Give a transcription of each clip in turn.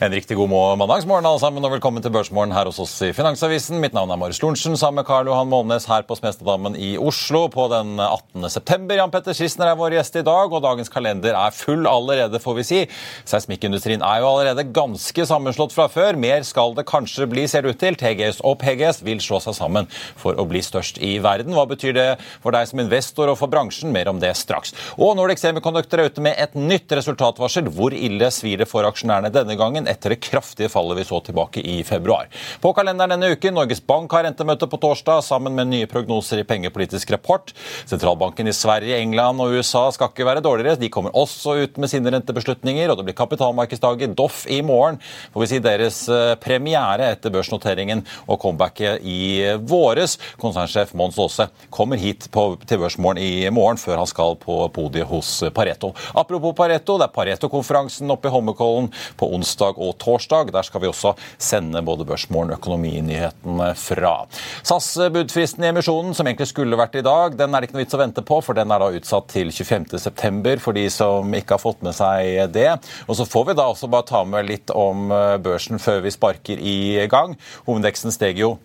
En riktig god mandagsmorgen alle sammen, og velkommen til Børsmorgen her hos oss i Finansavisen. Mitt navn er Marius Lorentzen, sammen med Karl Johan Målnes her på Smestadammen i Oslo på den 18. september. Jan Petter Schissner er vår gjest i dag, og dagens kalender er full allerede, får vi si. Seismikkindustrien er jo allerede ganske sammenslått fra før. Mer skal det kanskje bli, ser det ut til. TGS og PGS vil slå seg sammen for å bli størst i verden. Hva betyr det for deg som investor og for bransjen? Mer om det straks. Og Nordic Semiconductor er ute med et nytt resultatvarsel. Hvor ille svir det for aksjonærene denne gangen? Etter det kraftige fallet vi så tilbake i februar. På kalenderen denne uken Norges Bank har rentemøte på torsdag sammen med nye prognoser i pengepolitisk rapport. Sentralbanken i Sverige, England og USA skal ikke være dårligere. De kommer også ut med sine rentebeslutninger, og det blir kapitalmarkedsdag i Doff, i morgen. Får vi si deres eh, premiere etter børsnoteringen og comebacket i våres. Konsernsjef Mons Aase kommer hit på, til Børsmorgen i morgen før han skal på podiet hos Pareto. Apropos Pareto, det er Pareto-konferansen oppe i Holmenkollen på onsdag og torsdag. Der skal vi også sende både Børsmorgen økonominyhetene fra. SAS-budfristen i emisjonen, som egentlig skulle vært i dag, den er det ikke noe vits å vente på, for den er da utsatt til 25.9. for de som ikke har fått med seg det. Og så får vi da også bare ta med litt om eh, børsen før vi sparker i gang. Hovedveksten steg jo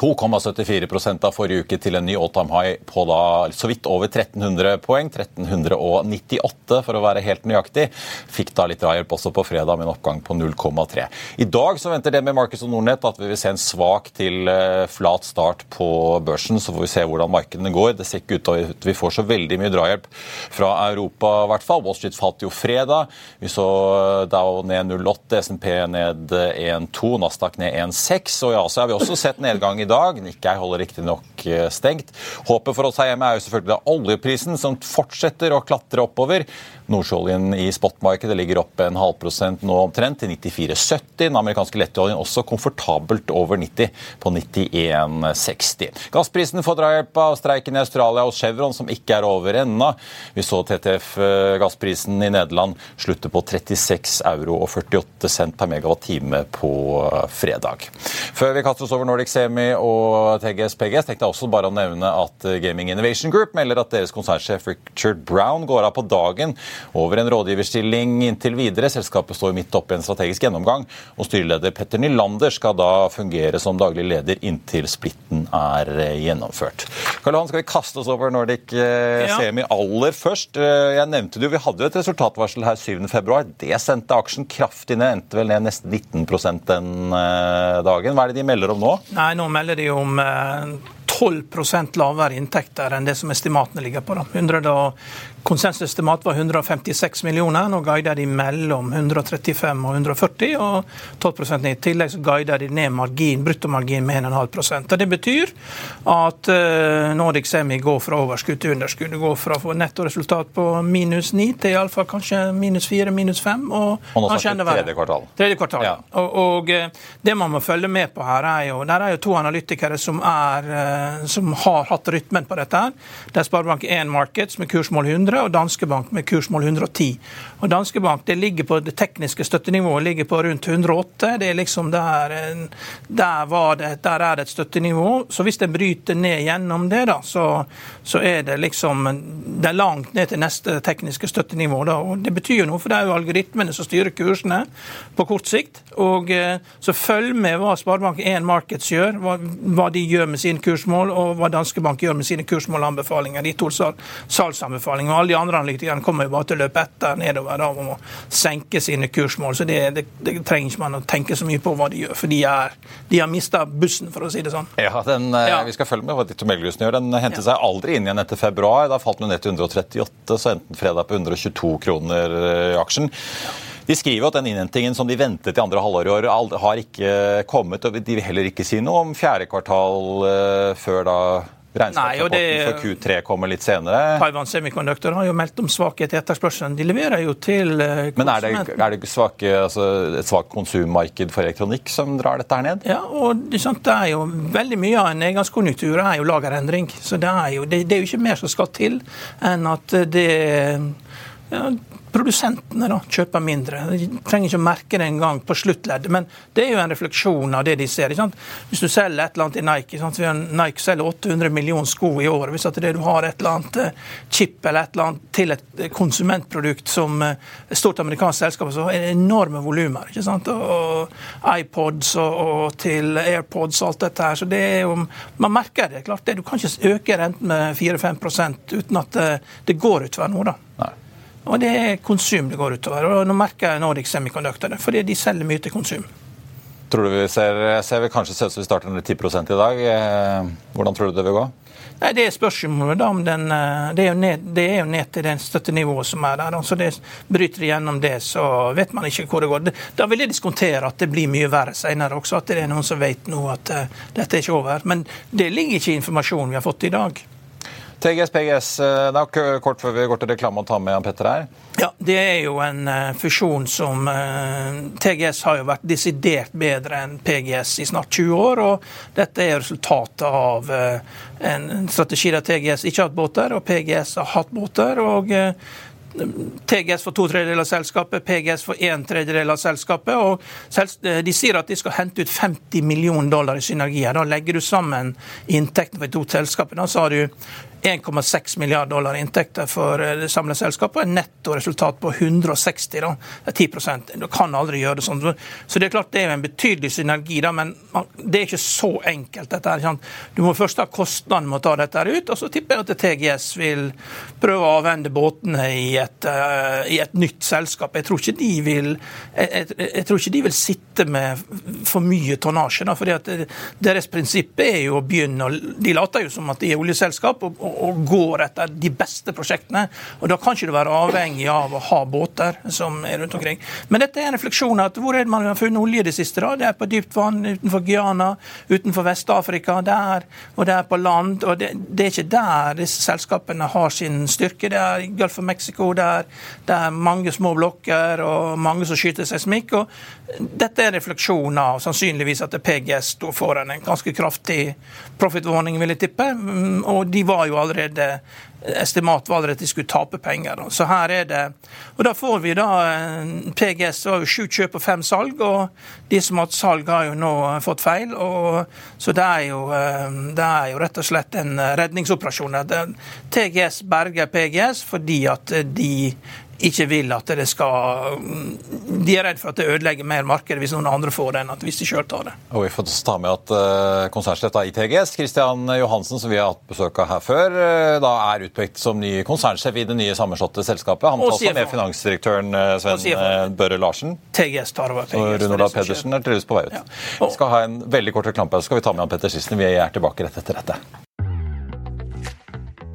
2,74 av forrige uke til en ny all time high på da så vidt over 1300 poeng. 1398 for å være helt nøyaktig. Fikk da litt drahjelp også på fredag med en oppgang på 0,3. I dag så venter det med Markets og Nordnett at vi vil se en svak til uh, flat start på børsen. Så får vi se hvordan markedene går. Det ser ikke ut til at vi får så veldig mye drahjelp fra Europa i hvert fall. Wall Street falt jo fredag. Vi så eh, Dow ned 0,8, SMP ned 1,2, Nasdaq ned 1,6. Og i Asia har vi også sett nedgang i dag. Nikkei holder riktignok eh, stengt. Håpet for oss her hjemme er jo selvfølgelig oljeprisen, som fortsetter å klatre oppover. Nordsjøoljen i spotmarkedet ligger opp en halv prosent nå omtrent, til 94,70. Den amerikanske lettoljen også komfortabelt over 90, på 91,60. Gassprisen får drahjelp av streiken i Australia og Chevron, som ikke er over ennå. Vi så TTF-gassprisen i Nederland slutte på 36 euro og 48 cent per megawatt-time på fredag. Før vi kaster oss over Nordic Semi og TGS PGS, tenkte jeg også bare å nevne at Gaming Innovation Group melder at deres konsernsjef Richard Brown går av på dagen over en rådgiverstilling inntil videre. Selskapet står midt oppe i en strategisk gjennomgang, og styreleder Petter Nylander skal da fungere som daglig leder inntil splitten er eh, gjennomført. Karl Johan, skal vi kaste oss over Nordic ja. Semi aller først? Eh, jeg nevnte det jo, Vi hadde jo et resultatvarsel her 7.2. Det sendte aksjen kraftig ned, endte vel ned nesten 19 den dagen. Hva er det de melder om nå? Nei, Nå melder de om 12% lavere inntekter enn det som estimatene ligger på. Da. 100 Konsensusestimat var 156 millioner. Nå guider de mellom 135 og 140, og 12 ned. I tillegg så guider de ned margin, bruttomargin med 1,5 Og Det betyr at uh, Nordic Semi går fra overskudd til underskudd. Det går fra å få nettoresultat på minus 9 til iallfall kanskje minus 4, minus 5. Og, og nå snakker vi tredje kvartal. Tredje kvartal, ja. Og, og, eh, det man må følge med på her, er jo Der er jo to analytikere som, er, uh, som har hatt rytmen på dette. her. Det er Sparebank1 Markets med kursmål 100 100 og Danske Bank med kursmål 110. Og Danske Bank det ligger på det tekniske støttenivået ligger på rundt 108. Det er liksom der, der, det, der er det et støttenivå. Så hvis den bryter ned gjennom det, da, så, så, er det liksom det er langt ned til neste tekniske støttenivå. Da. Og Det betyr jo noe, for det er jo algoritmene som styrer kursene på kort sikt. Og eh, Så følg med hva Sparebank1 Markets gjør, hva, hva, de gjør med sine kursmål, og hva Danske Bank gjør med sine kursmålanbefalinger. De to salgsanbefalingene alle de andre analytikerne kommer jo bare til å løpe etter nedover da, å senke sine kursmål. Så det, det, det, trenger ikke man å tenke så mye på hva de gjør, for de, er, de har mista bussen, for å si det sånn. Ja, den, eh, ja. Vi skal følge med hva Ditto Melgusen gjør. Den henter seg aldri inn igjen etter februar. Da falt den ned til 138, så enten fredag på 122 kroner i aksjen. De skriver at den innhentingen som de ventet i andre halvår i år, har ikke kommet. og De vil heller ikke si noe om fjerde kvartal før da Regnskapsrapporten for Q3 kommer litt senere. Taiwan Semiconductor har jo meldt om svakhet i etterspørselen. De leverer jo til konsumenten. Men er det, er det svake, altså et svakt konsummarked for elektronikk som drar dette her ned? Ja, og det, det er jo veldig mye av en nedgangskonjunktur er jo lagerendring. Så det er jo, det, det er jo ikke mer som skal til enn at det ja, produsentene da, kjøper mindre. De trenger ikke å merke det engang på sluttleddet, men det er jo en refleksjon av det de ser. Hvis du selger et eller annet i Nike sant? Nike selger 800 millioner sko i året. Hvis at det du har et eller annet eh, chip eller et eller annet til et eh, konsumentprodukt som et eh, stort amerikansk selskap, så er det enorme volumer. ikke sant? Og iPods og, og, til AirPods og alt dette her. Så det er jo, man merker det. klart det. Du kan ikke øke renten med 4-5 uten at det, det går utover noe. da. Nei. Og det er konsum det går utover. Og nå merker jeg Nordic Semiconductor det, fordi de selger mye til konsum. Tror du vi ser, ser vi kanskje ser ut som vi starter under 10 i dag. Eh, hvordan tror du det vil gå? Nei, Det er spørsmålet om den eh, det er, ned, det er, jo ned, til det støttenivået som er der. Altså det, Bryter de gjennom det, så vet man ikke hvor det går. Da vil jeg diskontere at det blir mye verre senere også. At det er noen som vet nå at uh, dette er ikke over. Men det ligger ikke i informasjonen vi har fått i dag. TGS, PGS, det er kort før vi går til reklame og tar med Jan Petter her. Ja, Det er jo en uh, fusjon som uh, TGS har jo vært desidert bedre enn PGS i snart 20 år. og Dette er resultatet av en strategi der TGS ikke har hatt båter, og PGS har hatt båter. og TGS for to tredjedeler av selskapet, PGS for en tredjedel av selskapet. og De sier at de skal hente ut 50 millioner dollar i synergier. Da legger du sammen inntektene for de to selskapene, så har du 1,6 milliarder dollar inntekter for eh, det samlede selskapet et nettoresultat på 160 da, det er 10% Du kan aldri gjøre det sånn. Så det er klart det er en betydelig synergi, da, men det er ikke så enkelt. dette her. Du må først ha kostnaden med å ta dette ut, og så tipper jeg at TGS vil prøve å avvende båtene i et, uh, i et nytt selskap. Jeg tror, vil, jeg, jeg, jeg tror ikke de vil sitte med for mye tonnasje. at Deres prinsipp er jo å begynne De later jo som at de er oljeselskap. og og går etter de beste prosjektene. Og Da kan ikke du være avhengig av å ha båter som er rundt omkring. Men dette er en refleksjon at hvor er det man har funnet olje det siste? da? Det er på dypt vann utenfor Guyana, utenfor Vest-Afrika, der, og det er på land. og det, det, er ikke der disse selskapene har sin styrke. Det er i Gulf of Mexico, der det er mange små blokker og mange som skyter seismikk. og Dette er en refleksjon av sannsynligvis at PGS står foran en ganske kraftig profit-warning, vil jeg tippe. Mm, og de var jo allerede Estimat var allerede at de skulle tape penger. Så her er det Og da får vi da eh, PGS var jo sju kjøp og fem salg, og de som har hatt salg, har jo nå fått feil. Og, så det er, jo, eh, det er jo rett og slett en redningsoperasjon. TGS berger PGS fordi at de ikke vil at det skal De er redd for at det ødelegger mer marked hvis noen andre får det, enn at hvis de sjøl tar det. Og Vi får ta med at uh, konsernsjef i TGS, Christian Johansen, som vi har hatt besøk av her før, uh, da er utpekt som ny konsernsjef i det nye sammenslåtte selskapet. Han tar også med finansdirektøren uh, Sven Børre Larsen. TGS tar over TGS. Og Rune Olav Pedersen er tydeligvis på vei ut. Ja. Vi skal ha en veldig kort reklamepause, så skal vi ta med han Petter Sisten. Vi er tilbake rett etter dette.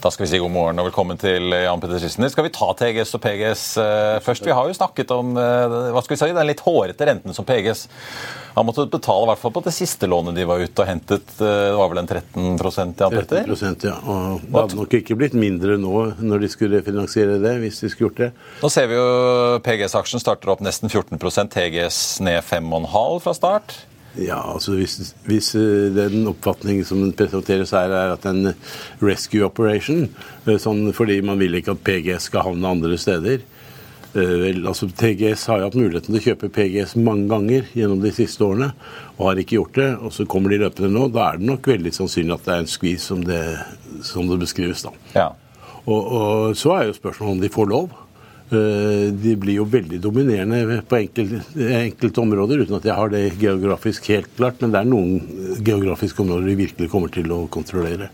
Da skal vi si god morgen og velkommen til Jan Petter Schissner. Skal vi ta TGS og PGS uh, først? Vi har jo snakket om uh, hva skal vi si, den litt hårete renten som PGS har måttet betale, i hvert fall på det siste lånet de var ute og hentet. Det var vel en 13 Jan Petter? 13 ja. Og det hadde nok ikke blitt mindre nå når de skulle refinansiere det, hvis de skulle gjort det. Nå ser vi jo PGS-aksjen starter opp nesten 14% TGS ned 5,5 fra start. Ja, altså hvis, hvis, eh, den oppfatningen som presenteres her, er at en rescue operation, eh, sånn fordi man vil ikke at PGS skal havne andre steder eh, Vel, altså TGS har jo hatt muligheten til å kjøpe PGS mange ganger gjennom de siste årene, og har ikke gjort det. og Så kommer de løpende nå. Da er det nok veldig sannsynlig at det er en skvis, som det, som det beskrives. da. Ja. Og, og, Så er jo spørsmålet om de får lov. Eh, de blir jo veldig dominerende på enkelte, enkelte, områder, uten at jeg har det geografisk helt klart. Men det er noen geografiske områder de virkelig kommer til å kontrollere.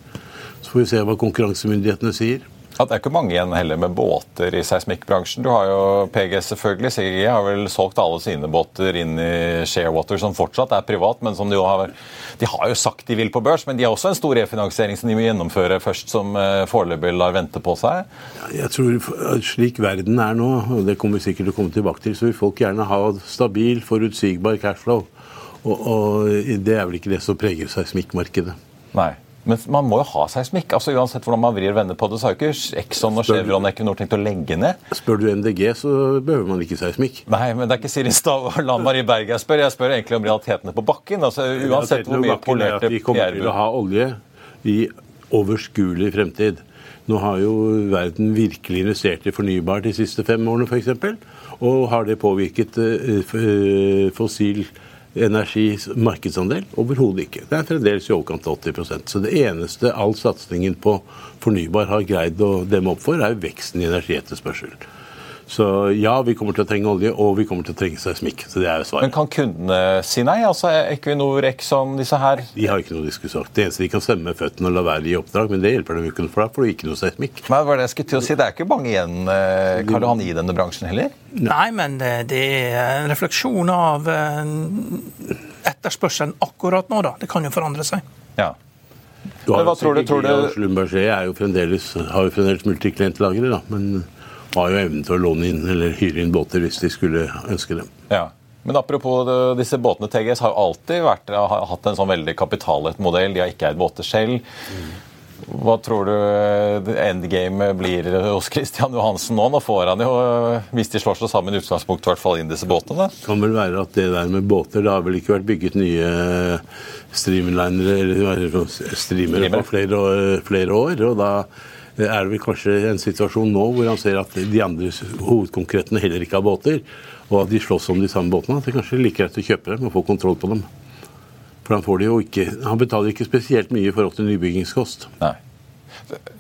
Så får vi se hva konkurransemyndighetene sier. Ja, det er ikke mange igjen heller med båter i seismikkbransjen. Du har jo PGS selvfølgelig. CGG har vel solgt alle sine båter inn i Sharewater, som fortsatt er privat, men som de jo har De har jo sagt de vil på børs, men de har også en stor refinansiering som de må gjennomføre først, som eh, foreløpig lar vente på seg. Jeg tror Slik verden er nå, og det kommer vi sikkert til å komme tilbake til, så vil folk gjerne ha stabil, forutsigbar cashflow. Og, og det er vel ikke det som preger seismikkmarkedet. Nei. Men man må jo ha seismikk. altså Uansett hvordan man vrir og vender på det, så har jo ikke Exxon og Chevron Equinor tenkt å legge ned. Spør du MDG, så behøver man ikke seismikk. Nei, men det er ikke Siri Stav og Lan Marie Berg jeg spør. Jeg spør egentlig om realitetene på bakken. altså Uansett hvor mye polerte Vi kommer til å ha olje i overskuelig fremtid. Nå har jo verden virkelig investert i fornybar de siste fem årene, f.eks. Og har det påvirket uh, fossil energis markedsandel? Overhodet ikke. Det er fremdeles i overkant av 80% Så det eneste all satsingen på fornybar har greid å demme opp for, er veksten i energietterspørsel. Så ja, vi kommer til å trenge olje, og vi kommer til å trenge seismikk. Så det er jo svaret. Men kan kundene si nei? Altså Equinor, Exxon, disse her? De har ikke noe de skulle sagt. Det eneste de kan stemme med føttene og la være i oppdrag, men det hjelper dem ikke for da får du ikke noe seismikk. Men hva er det jeg skulle til å si? Det er ikke mange igjen, eh, Karl Johan, i denne bransjen heller? Nei, men det er en refleksjon av eh, etterspørselen akkurat nå, da. Det kan jo forandre seg. Ja. Du har men hva tror du? Tror du... Slumberger har jo fremdeles multiklientlagre, da. men har jo evnen til å låne inn eller hyre inn båter hvis de skulle ønske dem. Ja. Men apropos disse båtene, TGS har jo alltid vært, har hatt en sånn veldig kapitallett modell. De har ikke eid båter selv. Hva tror du endgame blir hos Christian Johansen nå? Nå får han jo, hvis de slår seg sammen, i utgangspunktet i hvert fall inn disse båtene? Det kan vel være at det der med båter Det har vel ikke vært bygget nye streamlinere eller streamere på flere, flere år. og da er det vel kanskje en situasjon nå hvor han ser at de andre hovedkonkurrentene heller ikke har båter, og at de slåss om de samme båtene. At det kanskje er like greit å kjøpe dem og få kontroll på dem. For han, får de jo ikke, han betaler ikke spesielt mye i forhold til nybyggingskost. Nei.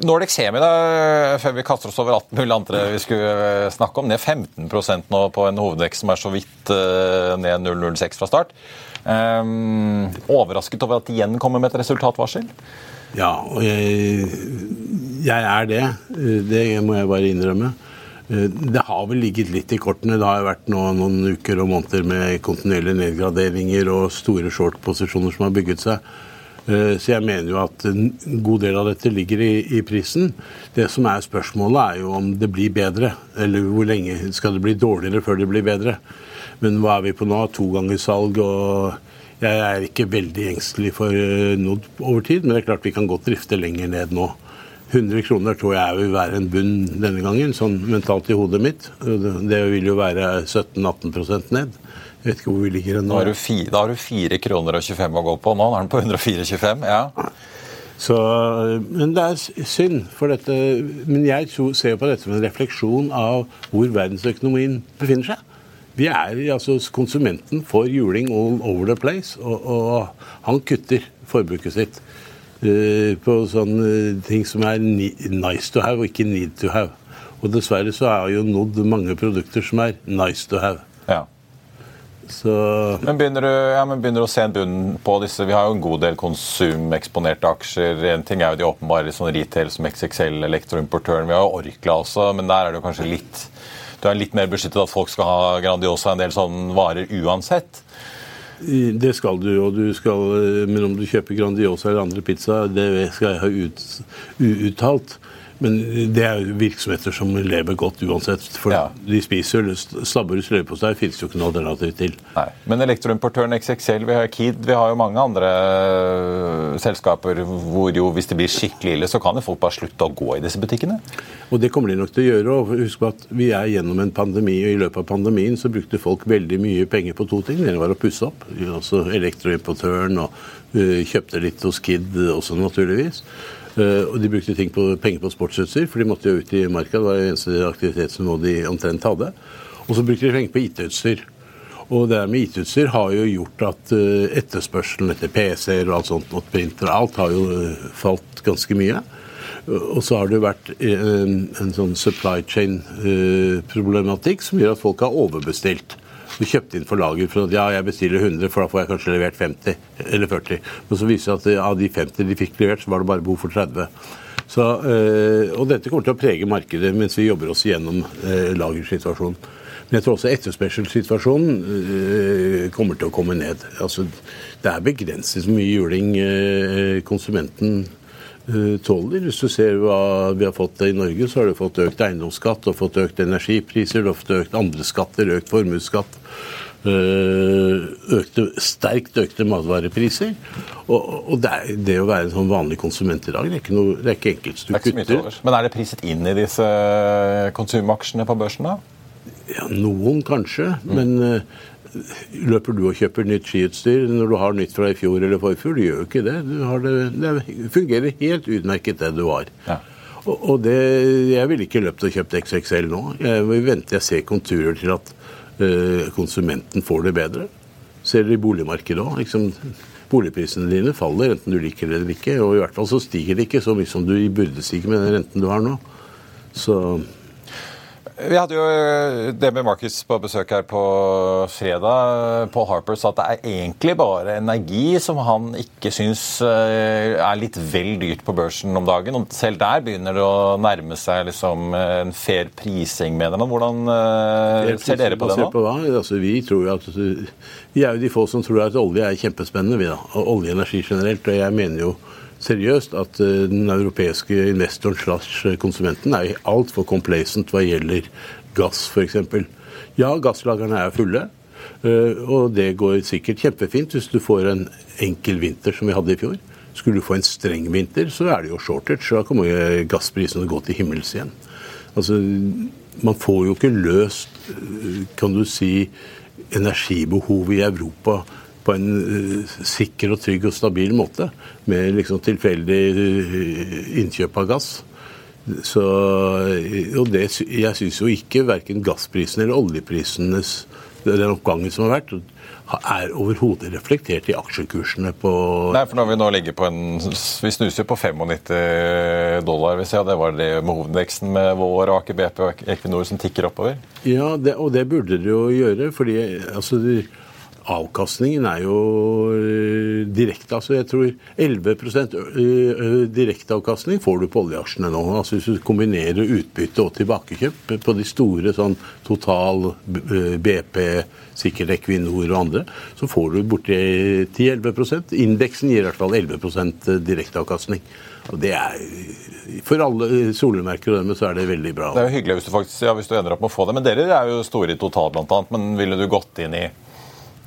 Nordic Semi, da, før vi kaster oss over alt mulig andre vi skulle snakke om, ned 15% nå på en hovedvekst som er så vidt uh, ned 0,06 fra start. Um, overrasket over at de igjen kommer med et resultatvarsel? Ja, og jeg, jeg er det. Det må jeg bare innrømme. Det har vel ligget litt i kortene. Det har vært nå noen uker og måneder med kontinuerlige nedgraderinger og store short-posisjoner som har bygget seg. Eh, Så jeg mener jo at en god del av dette ligger i, i prisen. Det som er spørsmålet, er jo om det blir bedre. Eller hvor lenge skal det bli dårligere før det blir bedre. Men hva er vi på nå? To ganger salg, og jeg er ikke veldig engstelig for eh, noe over tid. Men det er klart vi kan godt drifte lenger ned nå. 100 kroner tror jeg vil være en bunn denne gangen, sånn mentalt i hodet mitt. Det vil jo være 17-18% ned. Jeg vet ikke hvor vi ligger Da nå. har, du fi- da har du 4 kroner og 25 å gå på. Nå er den på 104,25. Ja. Så, men det er synd, for dette Men jeg ser på dette som en refleksjon av hvor verdensøkonomien befinner seg. Vi er altså Konsumenten får juling all over the place, og, og han kutter forbruket sitt på sånne ting som er nice to have og ikke need to have. Og dessverre så er jo nådd mange produkter som er nice to have. ja. Så Men begynner, du, ja, men begynner du å se en bunn på disse? Vi har jo en god del konsumeksponerte aksjer. En ting er jo de åpenbare sånn retail som XXL, elektroimportøren. Vi har jo Orkla også, men der er det jo kanskje litt Du er litt mer beskyttet at folk skal ha Grandiosa en del sånne varer uansett. Det skal du, og du skal, men om du kjøper Grandiosa eller andre pizza, det skal jeg ha ut, uuttalt. Men det er jo virksomheter som lever godt uansett. For Ja. de spiser slabberus leverpostei, fins jo ikke noe alternativ til. Nei. Men elektroimportøren XXL, vi har Kid, vi har jo mange andre øh, selskaper hvor jo hvis det blir skikkelig ille, så kan jo folk bare slutte å gå i disse butikkene. Og det kommer de nok til å gjøre. og Husk på at vi er gjennom en pandemi, og i løpet av pandemien så brukte folk veldig mye penger på to ting. Det ene var å pusse opp, altså elektroimportøren, og øh, kjøpte litt hos Kid også, naturligvis. Eh, og de brukte på, penger på sportsutstyr, for de måtte jo ut i marka. Det var det eneste aktivitetsnivået de omtrent hadde. Og så brukte de penger på IT-utstyr. Og det med IT-utstyr har jo gjort at eh, etterspørselen etter PC-er og alt sånt, og printer, alt har jo eh, falt ganske mye. Og så har det jo vært en, en sånn supply chain-problematikk som gjør at folk har overbestilt. Og kjøpte inn for lager for at ja, jeg bestiller 100, for da får jeg kanskje levert 50 eller 40. Men så viser det at eh, av de 50 de fikk levert, så var det bare behov for 30. Så, eh, og dette kommer til å prege markedet mens vi jobber oss gjennom eh, lagersituasjonen. Men jeg tror også etterspørselssituasjonen øh, kommer til å komme ned. Altså, det er begrenset så mye juling øh, konsumenten tåler. Hvis du ser hva vi har fått i Norge, så har du fått økt eiendomsskatt, og fått økt energipriser, du har fått økt andre skatter, økt formuesskatt. eh, Økte, sterkt økte matvarepriser. Og, og det, er, det å være en sånn vanlig konsument i dag, det er ikke, noe, det er ikke enkelt. Du er kutter. Men er det priset inn i disse øh, konsumaksjene på børsen, da? Ja, noen kanskje, men eh, løper du og kjøper nytt skiutstyr når du har nytt fra i fjor eller forfjor? Du gjør jo ikke det. Det, det fungerer helt utmerket det du har. Ja. Og, og det, jeg ville ikke løpt og kjøpt XXL nå. Jeg vil vente jeg ser konturer til at uh, konsumenten får det bedre. Ser det i boligmarkedet òg. Liksom, boligprisene dine faller enten du liker det eller ikke. Og i hvert fall så stiger det ikke så mye som du burde stige med den renten du har nå. Så Vi hadde jo øh, DB Marcus på besøk her på fredag. Paul Harper sa at det er egentlig bare energi som han ikke syns øh, er litt vel dyrt på børsen om dagen. Og selv der begynner det å nærme seg liksom en fair prising, mener han. Hvordan ser dere på det nå? På? Altså, vi, at, vi er jo de få som tror at olje er kjempespennende, vi da. Og olje og energi generelt. Og jeg mener jo seriøst at eh, den europeiske investoren slash konsumenten er altfor complacent hva gjelder gass, f.eks. Ja, gasslagrene er fulle. eh, Og det går sikkert kjempefint hvis du får en enkel vinter som vi hadde i fjor. Skulle du få en streng vinter, så er det jo shortage. så Da kommer gassprisene gå til himmels igjen. Altså, man får jo ikke løst, eh, kan du si, energibehovet i Europa på en eh, sikker og trygg og stabil måte, med liksom tilfeldig eh, innkjøp av gass. Så, eh, og det, jeg syns jo ikke verken gassprisen eller oljeprisenes den oppgangen som har vært, er overhodet reflektert i aksjekursene på Nei, for når Vi nå ligger på en, vi snuser jo på 95 dollar, hvis jeg. det var det med hovedveksten med vår og Aker BP og Equinor som tikker oppover. Ja, det, og det burde det jo gjøre. fordi altså, avkastningen er jo eh, direkte. altså Jeg tror 11 eh, direkteavkastning får du på oljeaksjene nå. altså Hvis du kombinerer utbytte og tilbakekjøp på de store sånn Total, BP, sikkert Equinor og andre, så får du borti 10-11% Indeksen gir i hvert fall 11% direkteavkastning. Og det er For alle solmerker og dermed så er det veldig bra. Det er jo hyggelig hvis du faktisk, ja, hvis du ender opp med å få det. Men dere er jo store i Total bl.a. Men ville du gått inn i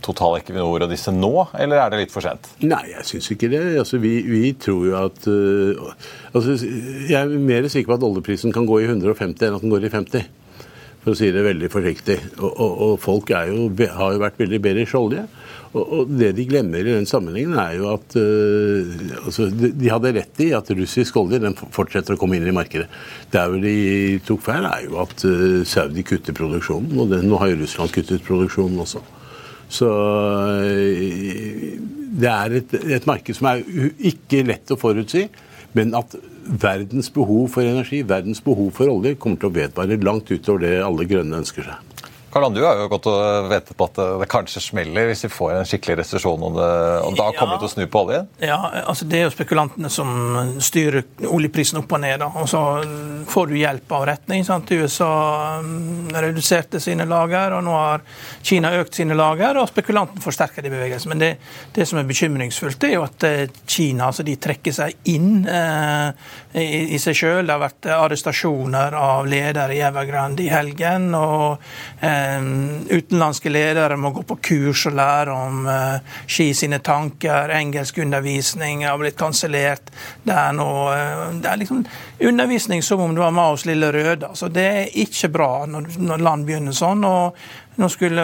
Total Equinor og disse nå, eller er det litt for sent? Nei, jeg syns ikke det. Altså, vi, vi, tror jo at uh, altså, Jeg er mer sikker på at oljeprisen kan gå i 150 enn at den går i 50. For å si det veldig forsiktig. Og, og, og folk jo, har jo vært veldig bedre i olje. Og, det de glemmer i den sammenhengen, er jo at uh, altså, de, hadde rett i at russisk olje den fortsetter å komme inn i markedet. Der hvor de tok feil, er jo at uh, Saudi kutter produksjonen. Og det, nå har jo Russland kuttet produksjonen også. Så uh, det er et, et marked som er ikke lett å forutsi. Men at verdens behov for energi, verdens behov for olje, kommer til å vedvare langt utover det alle grønne ønsker seg. Karl du har jo gått og ventet på at det kanskje smeller hvis vi får en skikkelig resesjon, og, og, da kommer det til å snu på oljen? Ja, altså det er jo spekulantene som styrer oljeprisen opp og ned. Da. Og så får du hjelp av retning. Sant? USA mm, reduserte sine lager, og nå har Kina økt sine lager, og spekulanten forsterker de bevegelsene. Men det, det, som er bekymringsfullt, er jo at eh, Kina altså de trekker seg inn eh, i, seg sjøl. Det har vært arrestasjoner av ledere i Evergrande i helgen. og eh, Eh, utenlandske ledere må gå på kurs og lære om eh, Ski sine tanker. Engelskundervisning har blitt kansellert. Det er nå eh, det er liksom undervisning som om det var Maos lille røde. Altså, det er ikke bra når, når land begynner sånn. og nå skulle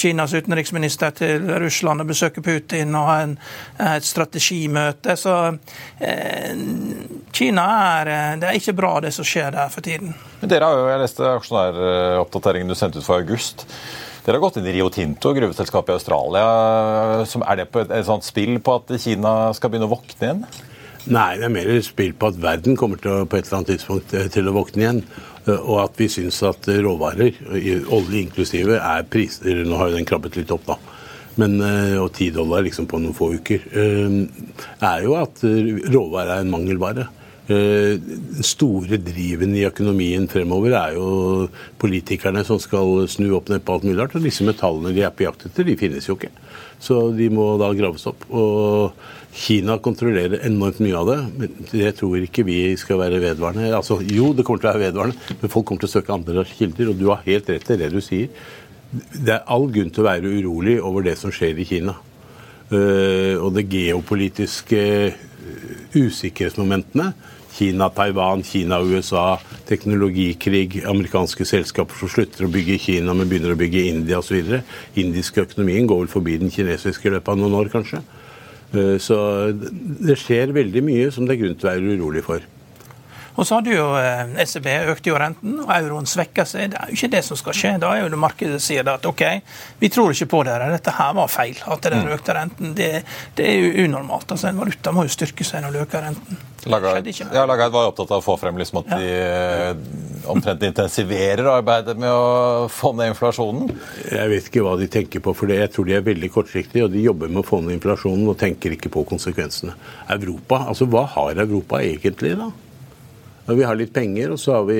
Kinas utenriksminister til Russland og besøke Putin og ha en, et strategimøte. Så eh, Kina er eh, Det er ikke bra, det som skjer der for tiden. Men dere har jo, Jeg leste aksjonæroppdateringen du sendte ut for august. Dere har gått inn i Rio Tinto, gruveselskapet i Australia. Er det på et, et spill på at Kina skal begynne å våkne igjen? Nei, det er mer spill på at verden kommer til å, på et eller annet tidspunkt eh, til å våkne igjen. Eh, og at vi syns at råvarer, olje inklusive, er priser Nå har jo den krabbet litt opp, da. Men, eh, og ti dollar liksom på noen få uker. Eh, er jo at råvarer er en mangelvare. Den store driven i økonomien fremover er jo politikerne som skal snu opp ned på alt mulig rart. Og disse metallene de er på jakt etter, de finnes jo ikke. Så de må da graves opp. Og Kina kontrollerer enormt mye av det, men jeg tror ikke vi skal være vedvarende. Altså, jo, det kommer til å være vedvarende, men folk kommer til å søke andre kilder. Og du har helt rett i det du sier. Det er all grunn til å være urolig over det som skjer i Kina. Uh, og det geopolitiske uh, usikkerhetsmomentene. Kina, Taiwan, Kina, USA, teknologikrig, amerikanske selskaper som slutter å bygge i Kina, men begynner å bygge i India osv. Indisk økonomien går vel forbi den kinesiske i løpet av noen år, kanskje. Eh, så det skjer veldig mye som det er grunn til å være urolig for. Og så hadde jo ECB eh, e økte jo renten, og euroen svekka seg. Det er jo ikke det som skal skje. Da er jo det markedet sier at OK, vi tror ikke på dere, dette her var feil. At dere mm. økte renten, det, det, er jo unormalt. Altså En valuta må jo styrke seg når du øker renten. Lagard ja, Lagard var opptatt av å få frem liksom at de eh, omtrent intensiverer arbeidet med å få ned inflasjonen? Jeg vet ikke hva de tenker på, for jeg tror de er veldig kortsiktige. Og de jobber med å få ned inflasjonen og tenker ikke på konsekvensene. Europa, altså hva har Europa egentlig, da? Vi har litt penger, og så har vi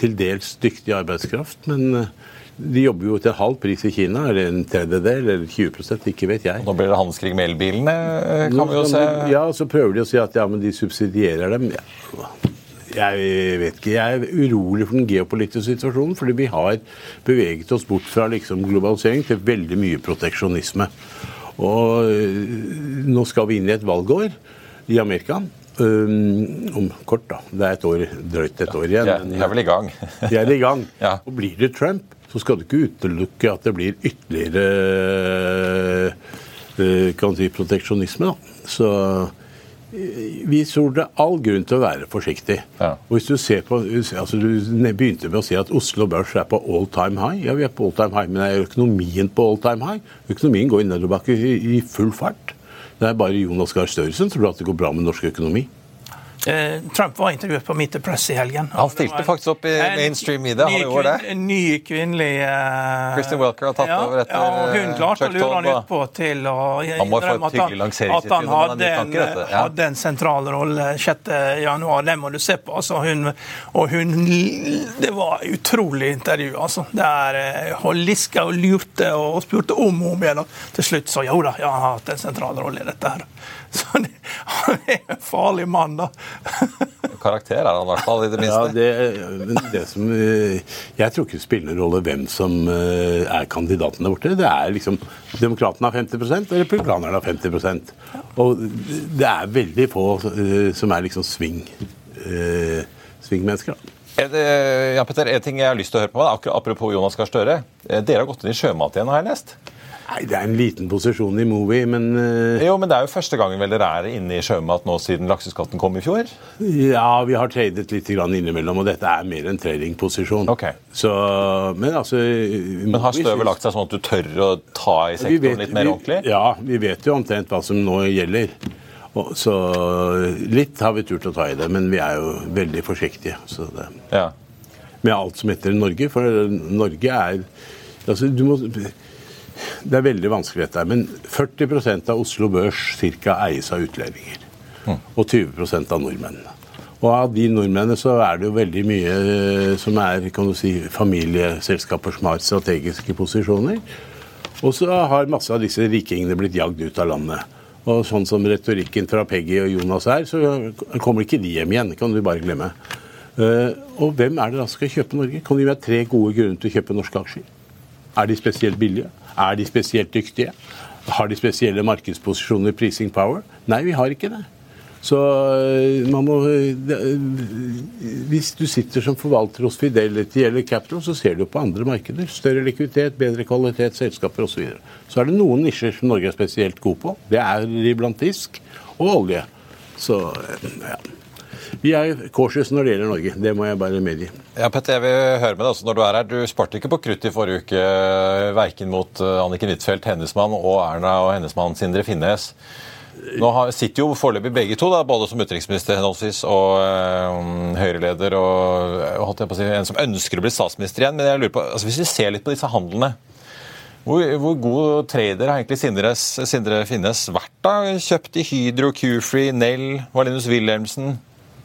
til dels dyktig arbeidskraft. Men eh, de jobber jo til halv pris i Kina, eller en tredjedel eller 20% ikke vet jeg. Nå blir det handelskrig med elbilene, kan kan vi jo se. Ja, og så prøver de å si at ja, men de subsidierer dem. Ja. Jeg vet ikke. Jeg er urolig for den geopolitiske situasjonen, fordi vi har beveget oss bort fra liksom, globalisering til veldig mye proteksjonisme. Og eh, nå skal vi inn i et valgår i Amerika. Um, om kort, da. Det er et år, drøyt et år igjen. Ja, de er vel i gang. de er i gang. ja. Og blir det Trump, så skal du ikke utelukke at det blir ytterligere uh, kan si, proteksjonisme. Da. Så uh, vi tror det er all grunn til å være forsiktig. Ja. Og hvis Du ser på, altså du begynte med å si at Oslo Børs er på all time high. Ja, vi er på all time high, men er økonomien på all time high? Økonomien går nedoverbakke i, i full fart. Det er bare Jonas Gahr Støre som tror at det går bra med norsk økonomi. Eh, Trump var intervjuet på Meet the Press i helgen. Han stilte faktisk opp i mainstream media. Han gjorde det. En ny kvinnelig uh, Kristin Welker har tatt ja, over etter ja, og Hun klarte å lure han utpå til å Han få et hyggelig at han hadde en, ja. hadde en sentral rolle 6.1. Det må du se på. Altså, hun, og hun Det var utrolig intervju. altså. Der hun liska og lurte og spurte om og om igjen. Til slutt så jo da, ja, han har hatt en sentral rolle i dette. her. Så det, han er en farlig mann, da. Karakter er han i hvert fall, i det minste. Ja, det, det som, eh, jeg tror ikke det spiller noen rolle hvem som eh, er kandidaten der borte. Det er liksom Demokratene har 50 og republikanerne har 50% Og det er veldig få eh, som er liksom sving, svingmennesker. da. Ja, Petter, En ting jeg har lyst til å høre på, apropos Jonas Gahr Støre. Dere har gått inn i sjømat igjen, har jeg lest? Nei, Det er en liten posisjon i Movi, men uh... Jo, men det er jo første gangen vel dere er inne i sjømat nå siden lakseskatten kom i fjor? Ja, vi har tradet litt innimellom, og dette er mer en tradingposisjon. Okay. Så, men altså Men har støvet lagt seg sånn at du tør å ta i sektoren vet, litt mer vi, ordentlig? Ja, vi vet jo omtrent hva som nå gjelder. Og, så litt har vi turt å ta i det, men vi er jo veldig forsiktige. Det, ja. Med alt som heter Norge. For Norge er altså, du må det er veldig vanskelig, dette. Men 40 av Oslo Børs cirka eies av utlendinger. Mm. Og 20% av nordmennene. Og av de nordmennene så er det jo veldig mye eh, som er kan du si, familieselskaper som har strategiske posisjoner. Og så har masse av disse rikingene blitt jagd ut av landet. Og sånn som retorikken fra Peggy og Jonas er, så kommer ikke de hjem igjen. Kan du bare glemme. Uh, og hvem er det da som skal kjøpe Norge? Kan du gi meg tre gode grunner til å kjøpe norske aksjer? Er de spesielt billige? Er de spesielt dyktige? Har de spesielle markedsposisjoner, prising power? Nei, vi har ikke det. Så eh, man må eh, Hvis du sitter som forvalter hos Fidelity eller Capital, så ser du på andre markeder. Større likviditet, bedre kvalitet, selskaper osv. Så, videre. så er det noen nisjer som Norge er spesielt god på. Det er iblant fisk og olje. Så eh, ja. Vi er cautious når det gjelder Norge. Det må jeg bare medgi. Ja, Petter, jeg vil høre med deg også når du er her. Du sparte ikke på krutt i forrige uke, verken mot eh, Anniken Huitfeldt, hennes mann, og Erna og hennes mann Sindre Finnes. Nå sitter jo foreløpig begge to, da, både som utenriksminister henholdsvis og øh, Høyre-leder og, si, en som ønsker å bli statsminister igjen. Men jeg lurer på, altså hvis vi ser litt på disse handlene hvor, hvor, god trader har egentlig Sindre, Sindre Finnes vært? da? Kjøpt i Hydro, Q-Free, Nell, Valinus Wilhelmsen,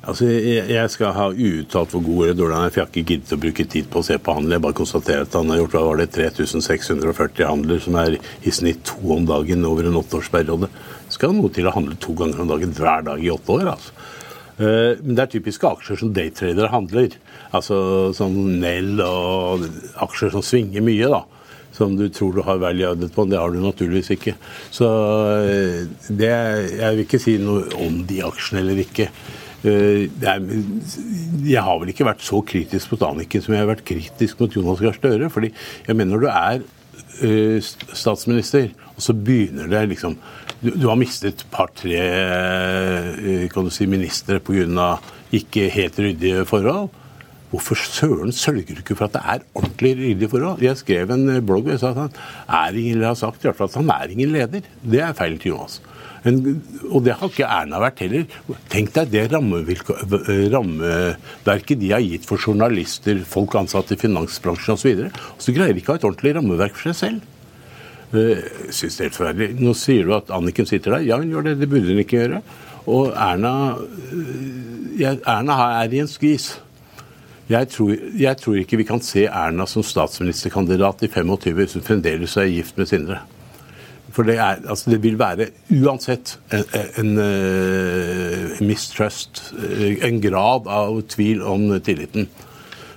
Altså, Jeg skal ha uuttalt hvor god eller dårlig han er, for jeg har ikke giddet å bruke tid på å se på handel. Jeg bare konstaterer at han har gjort hva var det, 3640 handler, som er i snitt to om dagen over en åtteårsperiode. Skal noe til å handle to ganger om dagen hver dag i åtte år. altså. Eh, men det er typiske aksjer som daytradere handler. Altså sånn Nell og aksjer som svinger mye. da som du tror du har value added på. Det har du naturligvis ikke. Så eh, det, jeg vil ikke si noe om de aksjene eller ikke. Eh, jeg har vel ikke vært så kritisk mot Anniken som jeg har vært kritisk mot Jonas Gahr Støre. fordi jeg mener når du er uh, statsminister, og så begynner det liksom Du, du har mistet et par-tre uh, kan du si, ministre pga. ikke helt ryddige forhold. Hvorfor søren sørger du ikke for at det er ordentlig ryddige forhold? Jeg skrev en blogg hvor jeg sa at han er ingen, har sagt i hvert fall at han er ingen leder. Det er feil til Jonas. Men, og det har ikke Erna vært heller. Tenk deg det rammeverket de har gitt for journalister, folk ansatt i finansbransjen osv. Så, og så greier de ikke å ha et ordentlig rammeverk for seg selv. Eh, synes det er helt forferdelig. Nå sier du at Anniken sitter der. Ja, hun gjør det. Det burde hun ikke gjøre. Og Erna, eh, Erna er i en skvis. Jeg tror, jeg tror, ikke vi kan se Erna som statsministerkandidat i 25 hvis hun fremdeles er gift med Sindre. For det, er, altså det vil være uansett en, en, en uh, mistrust, eh, en grad av tvil om tilliten.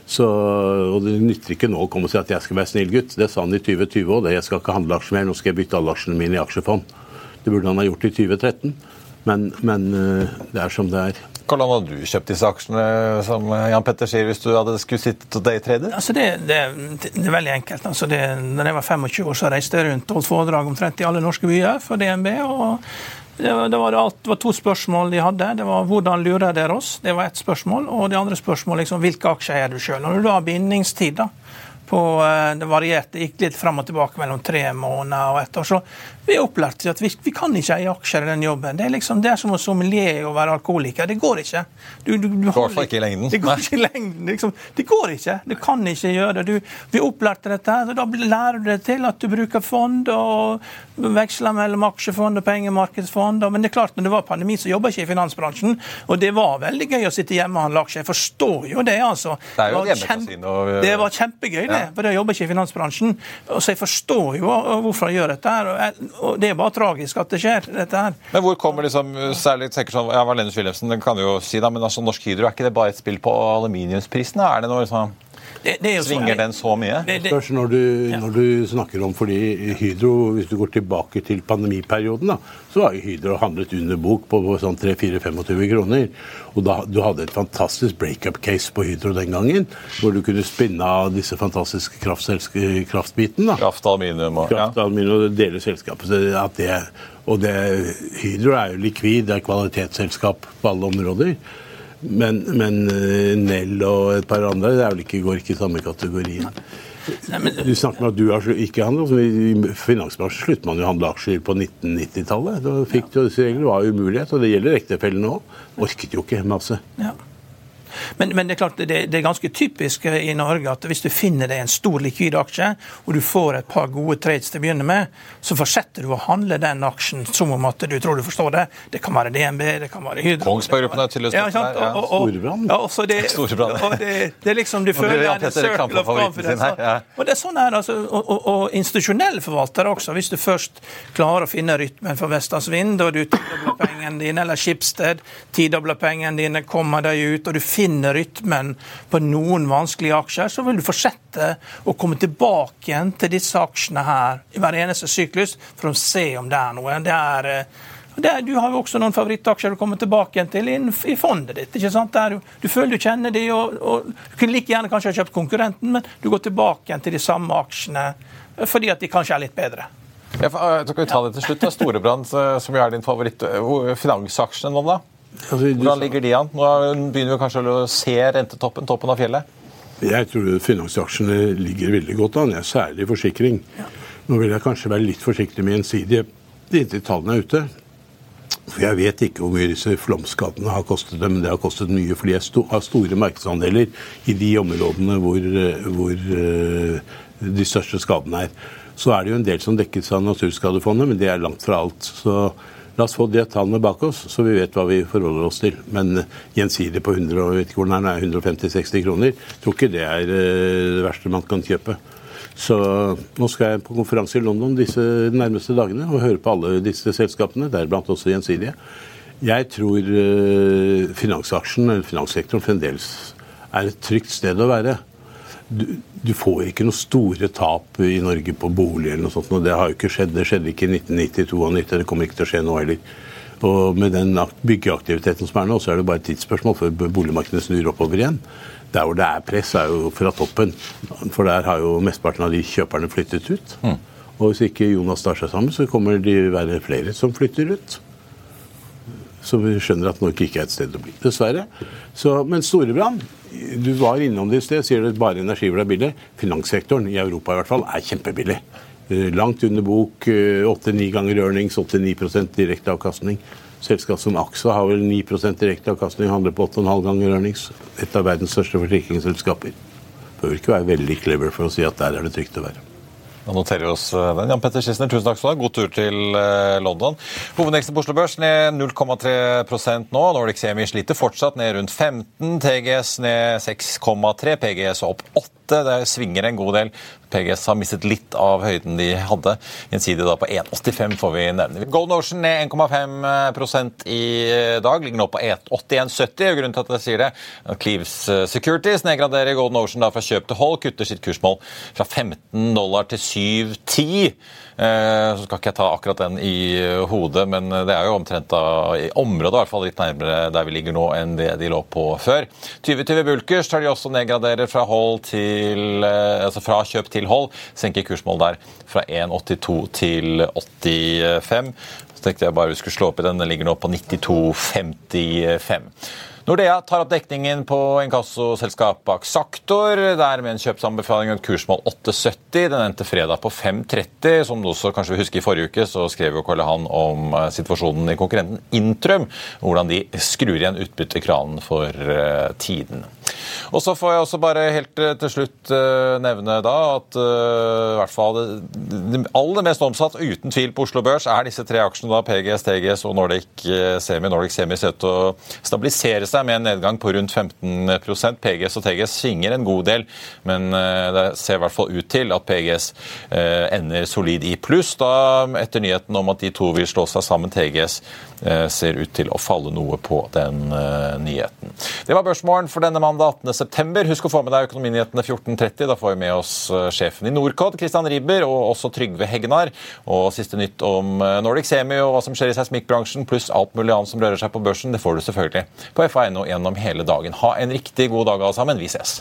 Så, og Det nytter ikke nå å komme og si at jeg skal være snill gutt. Det sa han i 2020 òg. Jeg skal ikke handle aksjer mer, nå skal jeg bytte alle aksjene mine i aksjefond. Det burde han ha gjort i 2013. Men, men uh, det er som det er. Hvordan hadde du kjøpt disse aksjene som Jan Petter sier, hvis du hadde skulle sittet og daytradet? Altså det, det, det, er veldig enkelt. Altså det, da jeg var 25 år, så reiste jeg rundt og holdt foredrag omtrent i alle norske byer for DNB. og det var, var alt, det var, to spørsmål de hadde. Det var hvordan lurer dere oss? Det var ett spørsmål. Og det andre spørsmålet liksom, hvilke aksjer er du sjøl? Når du har bindingstid da, på eh, Det varierte, gikk litt fram og tilbake mellom tre måneder og ett år. Så vi er opplært til at vi, vi kan ikke eie aksjer i den jobben. Det er, liksom, det er som å sommelier og være alkoholiker. Det går ikke. Du, du, du det, ikke. Det går ikke i lengden. Liksom. Det går ikke. Du kan ikke gjøre det. Du, vi er opplært til dette, så da lærer du deg til at du bruker fond og veksler mellom aksjefond og pengemarkedsfond. Men det er klart, når det var pandemi, så jobba ikke i finansbransjen. Og det var veldig gøy å sitte hjemme og handle aksjer. Jeg forstår jo det, altså. Det, jo det, var, kjempe, det var kjempegøy, det. Ja. For jeg jobber ikke i finansbransjen. Så jeg forstår jo hvorfor jeg gjør dette. her og Det er bare tragisk at det skjer, dette her. Men hvor kommer liksom, særlig tenker sånn, ja, Valenius Wilhelmsen kan jo si da, men altså Norsk Hydro, er ikke det bare et spill på aluminiumsprisene? Er det noe liksom det, det Svinger den så mye? Det, det, når, du, ja. når, du, snakker om fordi Hydro, hvis du går tilbake til pandemiperioden, da, så har Hydro handlet under bok på sånn 3-4-25 kroner. Og da, du hadde et fantastisk breakup-case på Hydro den gangen, hvor du kunne spinne av disse fantastiske kraftbitene. Kraft, aluminium og, Kraft, aluminium og dele selskapet. Det, og det, Hydro er jo likvid, det er kvalitetsselskap på alle områder. Men, men eh, Nell og et par andre det vel ikke, går ikke i samme kategorien. Du snakker om at du har ikke handlet. I finansbransjen slutter man jo å handle aksjer på 1990-tallet. Da fikk du disse reglene, var umulighet. Og det gjelder ektefellene òg. Orket jo ikke masse. Ja. Men, men, det er klart, det, det, er ganske typisk i Norge at hvis du finner deg en stor likvid aksje, og du får et par gode trades til å begynne med, så fortsetter du å handle den aksjen som om at du tror du forstår det. Det kan være DNB, det kan være Hydro Kongsberg-gruppen er å støtte der. Ja, Storebrann. Ja, også det, og det, det, er liksom Du føler det er en circle of confidence. Ja. Og det er sånn her, altså, og, og, og institusjonelle forvaltere også. Hvis du først klarer å finne rytmen for Vestas Vind, og du tidobler pengene dine, eller Schibsted tidobler pengene dine, kommer deg ut, og du finner finner rytmen på noen vanskelige aksjer, så vil du fortsette å komme tilbake igjen til disse aksjene her i hver eneste syklus for å se om det er noe. Det er, eh, det er, du har jo også noen favorittaksjer du kommer tilbake igjen til i fondet ditt. ikke sant? Der, du føler du kjenner de, og, og, Du kunne like gjerne kanskje ha kjøpt konkurrenten, men du går tilbake igjen til de samme aksjene fordi at de kanskje er litt bedre. Ja, for, så kan vi ta det til slutt. Storebrand, som jo er din favoritt. Finansaksjene nå, da? Altså, Hvordan ligger de an? Nå begynner vi kanskje å se rentetoppen, toppen av fjellet? Jeg tror finansaksjene ligger veldig godt an, jeg, særlig forsikring. Nå vil jeg kanskje være litt forsiktig med gjensidige inntil tallene er ute. For Jeg vet ikke hvor mye disse flomskadene har kostet dem, men det har kostet mye. For de har store markedsandeler i de områdene hvor, hvor uh, de største skadene er. Så er det jo en del som dekkes av Naturskadefondet, men det er langt fra alt. Så La oss få de tallene bak oss, så vi vet hva vi forholder oss til. Men gjensidig på 150-60 kroner, tror ikke det er eh, det verste man kan kjøpe. Så nå skal jeg på konferanse i London disse nærmeste dagene og høre på alle disse selskapene, deriblant også gjensidige. Jeg tror eh, finansaksjen, eller finanssektoren, fremdeles er et trygt sted å være du, du, får ikke noe store tap i Norge på bolig eller noe sånt. Og det har jo ikke skjedd. Det skjedde ikke i 1990-92. Det kommer ikke til å skje nå heller. Og med den byggeaktiviteten som er nå, så er det bare et tidsspørsmål før boligmarkedet snur oppover igjen. Der hvor det er press, er jo fra toppen. For der har jo mesteparten av de kjøperne flyttet ut. Mm. Og hvis ikke Jonas tar seg sammen, så kommer det være flere som flytter ut. Så vi skjønner at Norge ikke er et sted å bli, dessverre. Så, men Storebrand du var innom det i sted, sier du bare energivla er billig. Finanssektoren, i Europa i hvert fall, er kjempebillig. Eh, langt under bok, eh, åtte-ni ganger earnings, 8-9 direkte avkastning. Selskap som Axa har vel 9% direkte avkastning, handler på 8,5 ganger earnings. Et av verdens største forsikringsselskaper. Bør ikke være veldig clever for å si at der er det trygt å være. Da noterer vi oss eh, den. Jan Petter Schissner, tusen takk skal du ha. God tur til eh, London. Hovedveksten på Oslo Børs ned 0,3% nå. Nordic Semi sliter fortsatt ned rundt 15. TGS ned 6,3. PGS opp 8. Det svinger en god del. PGS har mistet litt av høyden de hadde. Gjensidig da på 1,85 får vi nevne. Golden Ocean ned 1,5% i dag. Ligger nå på 1,81,70. Grunnen til at jeg sier det, Cleaves eh, Securities nedgraderer Golden Ocean da fra kjøp til hold, kutter sitt kursmål fra 15 dollar til 7,10. Eh, så skal ikke jeg ta akkurat den i hodet, men det er jo omtrent da, i området i hvert fall litt nærmere der vi ligger nå enn det de lå på før. 2020 Bulkers tar de også nedgraderer fra, hold til, eh, altså fra kjøp til hold. Senker kursmål der fra 1,82 til 85. Så tenkte jeg bare vi skulle slå opp i den. Den ligger nå på 92,55. Nordea tar opp dekningen på inkassoselskapet Aksaktor. Der med en kjøpsanbefaling og et kursmål 8,70. Den endte fredag på 5,30. Som du også kanskje vil huske i forrige uke, så skrev jo Karl Johan om eh, situasjonen i konkurrenten Intrum. Hvordan de skrur igjen utbyttekranen for uh, tiden. Og så får jeg også bare helt eh, til slutt nevne da at i hvert fall det, det aller mest omsatt uten tvil på Oslo Børs er disse tre aksjene, da, PGS, TGS og Nordic Semi. Nordic Semi ser ut til å stabilisere seg med en nedgang på rundt 15% PGS og TGS svinger en god del, men uh, det ser i hvert fall ut til at PGS ender solid i pluss da etter nyheten om at de to vil slå seg sammen. TGS ser ut til å falle noe på den nyheten. Det var børsmålen for denne mandag 18.9. Husk å få med deg Økonominyhetene 14.30. Da får vi med oss eh, sjefen i Norcod, Christian Riiber, og også Trygve Hegnar. Og siste nytt om eh, Nordic Semi og hva som skjer i seismikkbransjen, pluss alt mulig annet som rører seg på børsen, det får du selvfølgelig på FA.no gjennom hele dagen. Ha en riktig god dag alle sammen. Vi ses.